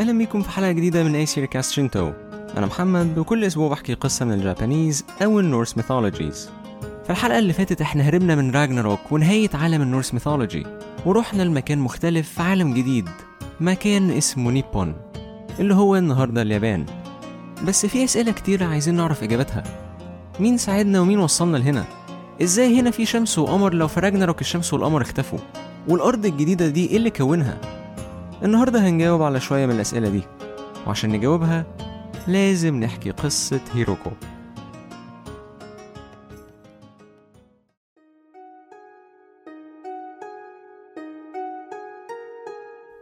أهلا بيكم في حلقة جديدة من أيسير كاست شينتو أنا محمد وكل أسبوع بحكي قصة من ال Japanese أو ال Norse mythologies في الحلقة اللي فاتت إحنا هربنا من راجناروك ونهاية عالم ال Norse mythology ورحنا لمكان مختلف في عالم جديد مكان اسمه نيبون اللي هو النهاردة اليابان. بس في أسئلة كتيرة عايزين نعرف إجابتها. مين ساعدنا ومين وصلنا لهنا؟ إزاي هنا في شمس وقمر لو في راجناروك الشمس والقمر اختفوا؟ والأرض الجديدة دي إيه اللي كونها؟ النهاردة هنجاوب على شوية من الأسئلة دي. وعشان نجاوبها لازم نحكي قصة هيروكو.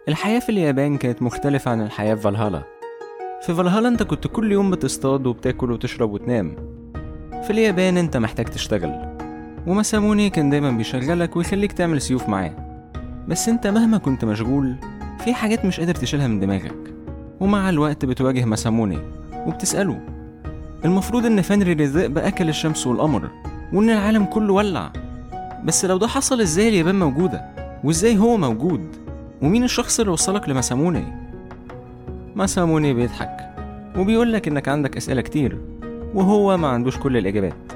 الحياة في اليابان كانت مختلفة عن الحياة في فالهالا. في فالهالا انت كنت كل يوم بتصطاد وبتاكل وتشرب وتنام. في اليابان انت محتاج تشتغل. ومساموني كان دايما بيشغلك ويخليك تعمل سيوف معاه. بس انت مهما كنت مشغول في حاجات مش قادر تشيلها من دماغك ومع الوقت بتواجه مساموني وبتسأله. المفروض إن فنري الذئب اكل الشمس والقمر وإن العالم كله ولع. بس لو ده حصل إزاي اليابان موجودة؟ وإزاي هو موجود؟ ومين الشخص اللي وصلك لمساموني؟ مساموني بيضحك وبيقولك إنك عندك أسئلة كتير وهو ما عندوش كل الإجابات.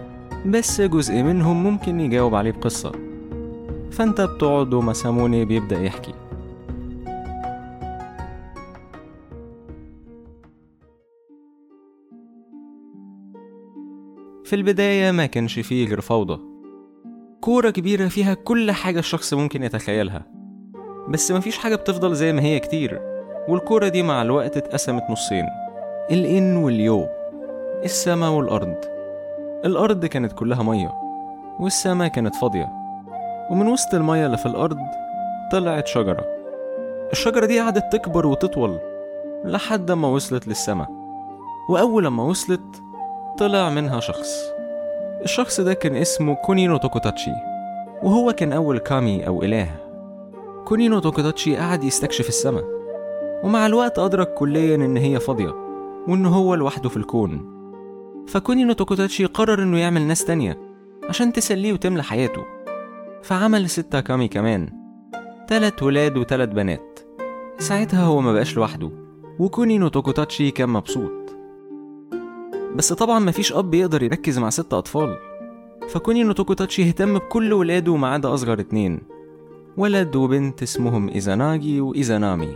بس جزء منهم ممكن يجاوب عليه بقصة. فأنت بتقعد ومساموني بيبدأ يحكي. في البداية ما كانش فيه غير فوضى. كورة كبيرة فيها كل حاجة الشخص ممكن يتخيلها. بس مفيش حاجة بتفضل زي ما هي كتير والكورة دي مع الوقت اتقسمت نصين. الإن واليو السما والأرض. الأرض كانت كلها مية والسما كانت فاضية. ومن وسط المية اللي في الأرض طلعت شجرة. الشجرة دي قعدت تكبر وتطول لحد ما وصلت للسما. وأول ما وصلت طلع منها شخص. الشخص ده كان اسمه كونينو توكوتاتشي وهو كان أول كامي أو إله. كونينو توكوتاتشي قعد يستكشف السما ومع الوقت أدرك كليا إن هي فاضية وإن هو لوحده في الكون. فكونينو توكوتاتشي قرر إنه يعمل ناس تانية عشان تسليه وتملى حياته. فعمل ستة كامي كمان تلات ولاد وتلات بنات. ساعتها هو ما بقاش لوحده وكونينو توكوتاتشي كان مبسوط. بس طبعا مفيش أب يقدر يركز مع ست أطفال. فكونينو توكوتاتشي اهتم بكل ولاده ما عدا أصغر اتنين. ولد وبنت اسمهم إيزاناجي وإيزانامي.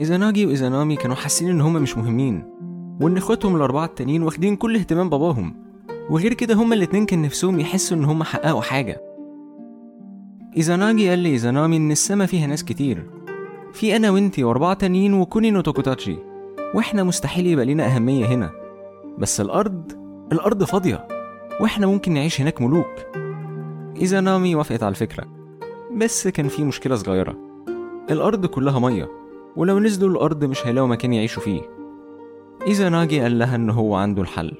إيزاناجي وإيزانامي كانوا حاسين إن هما مش مهمين وإن إخواتهم الأربعة التانيين واخدين كل اهتمام باباهم. وغير كده هما الاتنين كان نفسهم يحسوا إن هما حققوا حاجة. إيزاناجي قال لإيزانامي إن السما فيها ناس كتير. في أنا وإنتي وأربعة تانيين وكونينو توكوتاتشي وإحنا مستحيل يبقى لينا أهمية هنا. بس الأرض الأرض فاضية وإحنا ممكن نعيش هناك ملوك. إيزانامي وافقت على الفكرة بس كان في مشكلة صغيرة. الأرض كلها مية ولو نزلوا الأرض مش هيلاقوا مكان يعيشوا فيه. إيزاناجي قال لها إن هو عنده الحل.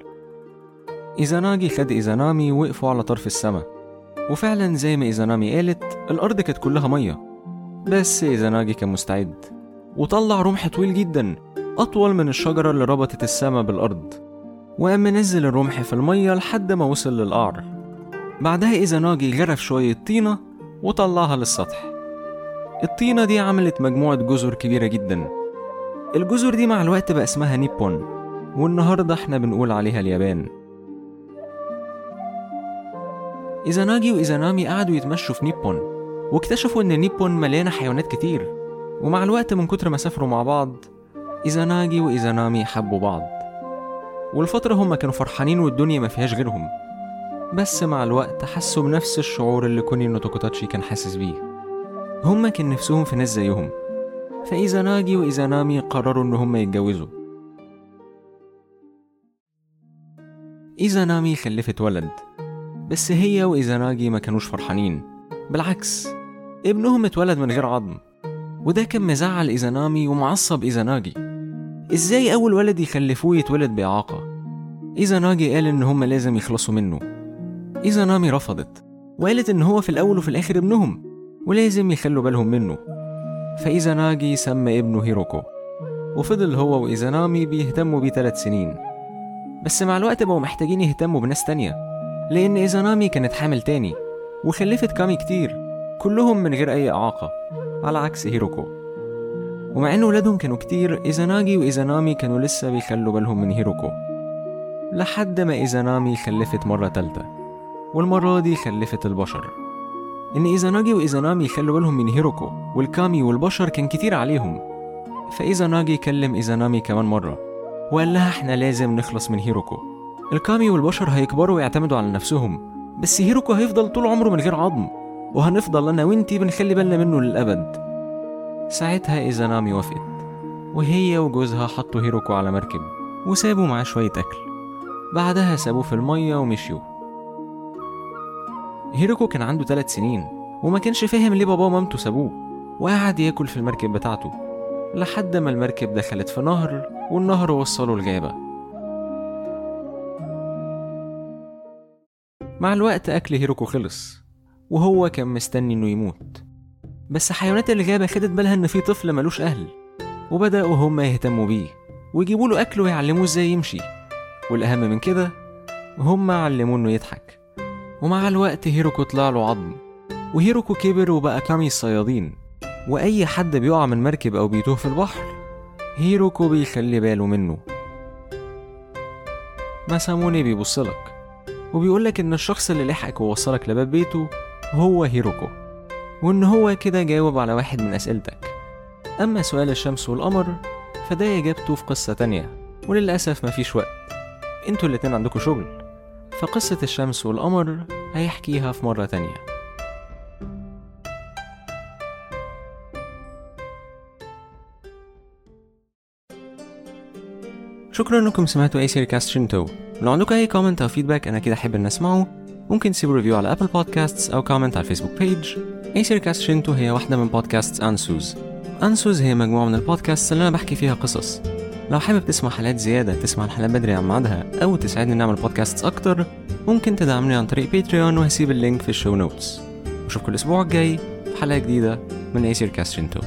إيزاناجي خد إيزانامي ووقفوا على طرف السما. وفعلا زي ما إيزانامي قالت الأرض كانت كلها مية. بس إيزاناجي كان مستعد. وطلع رمح طويل جدا أطول من الشجرة اللي ربطت السما بالأرض. وقام منزل الرمح في المية لحد ما وصل للقعر. بعدها إيزاناجي غرف شوية طينة وطلعها للسطح. الطينة دي عملت مجموعة جزر كبيرة جدا. الجزر دي مع الوقت بقى اسمها نيبون والنهاردة إحنا بنقول عليها اليابان. إيزاناجي وإيزانامي قعدوا يتمشوا في نيبون واكتشفوا إن نيبون مليانة حيوانات كتير. ومع الوقت من كتر ما سافروا مع بعض إيزاناجي وإيزانامي حبوا بعض. والفترة هما كانوا فرحانين والدنيا ما فيهاش غيرهم. بس مع الوقت حسوا بنفس الشعور اللي كونينو توكوتاتشي كان حاسس بيه. هما كان نفسهم في ناس زيهم. فإيزاناجي وإيزانامي قرروا إن هما يتجوزوا. إيزانامي خلفت ولد. بس هي وإيزاناجي ما كانوش فرحانين. بالعكس ابنهم اتولد من غير عظم. وده كان مزعل إيزانامي ومعصب إيزاناجي إزاي أول ولد يخلفوه يتولد بإعاقة إيزاناجي قال إن هما لازم يخلصوا منه. إيزانامي رفضت. وقالت إن هو في الأول وفي الآخر ابنهم. ولازم يخلوا بالهم منه. فإيزاناجي سمى ابنه هيروكو. وفضل هو وإيزانامي بيهتموا بيه ثلاث سنين. بس مع الوقت بقوا محتاجين يهتموا بناس تانية. لأن إيزانامي كانت حامل تاني. وخلفت كامي كتير. كلهم من غير أي إعاقة. على عكس هيروكو. ومع إن ولادهم كانوا كتير إيزاناجي وإيزانامي كانوا لسه بيخلوا بالهم من هيروكو لحد ما إيزانامي خلفت مرة تالتة والمرة دي خلفت البشر. إن إيزاناجي وإيزانامي يخلوا بالهم من هيروكو والكامي والبشر كان كتير عليهم. فإيزاناجي كلم إيزانامي كمان مرة وقال لها إحنا لازم نخلص من هيروكو. الكامي والبشر هيكبروا ويعتمدوا على نفسهم بس هيروكو هيفضل طول عمره من غير عظم وهنفضل أنا وإنتي بنخلي بالنا منه للأبد. ساعتها إيزانامي وافقت وهي وجوزها حطوا هيروكو على مركب وسابوا معاه شوية أكل. بعدها سابوه في المية ومشيوا. هيروكو كان عنده ثلاث سنين وما كانش فاهم ليه باباه ومامته سابوه وقعد ياكل في المركب بتاعته لحد ما المركب دخلت في نهر والنهر وصله الغابة. مع الوقت أكل هيروكو خلص وهو كان مستني إنه يموت. بس حيوانات الغابة خدت بالها إن في طفل ملوش أهل وبدأوا هما يهتموا بيه ويجيبوا له أكل ويعلموه إزاي يمشي. والأهم من كده هما علموه إنه يضحك. ومع الوقت هيروكو طلع له عظم وهيروكو كبر وبقى كامي الصيادين وأي حد بيقع من مركب أو بيتوه في البحر هيروكو بيخلي باله منه. ماساموني بيبصلك وبيقولك إن الشخص اللي لحقك ووصلك لباب بيته هو هيروكو. وإن هو كده جاوب على واحد من أسئلتك. أما سؤال الشمس والقمر فده إجابته في قصة تانية وللأسف مفيش وقت. أنتوا الاتنين عندكوا شغل. فقصة الشمس والقمر هيحكيها في مرة تانية. شكرا إنكم سمعتوا أيسير كاست شينتو لو عندكم أي comment أو feedback أنا أكيد أحب إن أسمعه. ممكن تسيبوا review على Apple Podcasts أو comment على ال Facebook page أيسير كاست شينتو هي واحدة من بودكاست أنسوز. أنسوز هي مجموعة من البودكاست اللي أنا بحكي فيها قصص. لو حابب تسمع حلقات زيادة تسمع الحلقات بدري عن ميعادها أو تساعدني نعمل بودكاست أكتر ممكن تدعمني عن طريق Patreon وهسيب ال link في ال show notes وأشوفكم الأسبوع الجاي في حلقة جديدة من أيسير كاست شينتو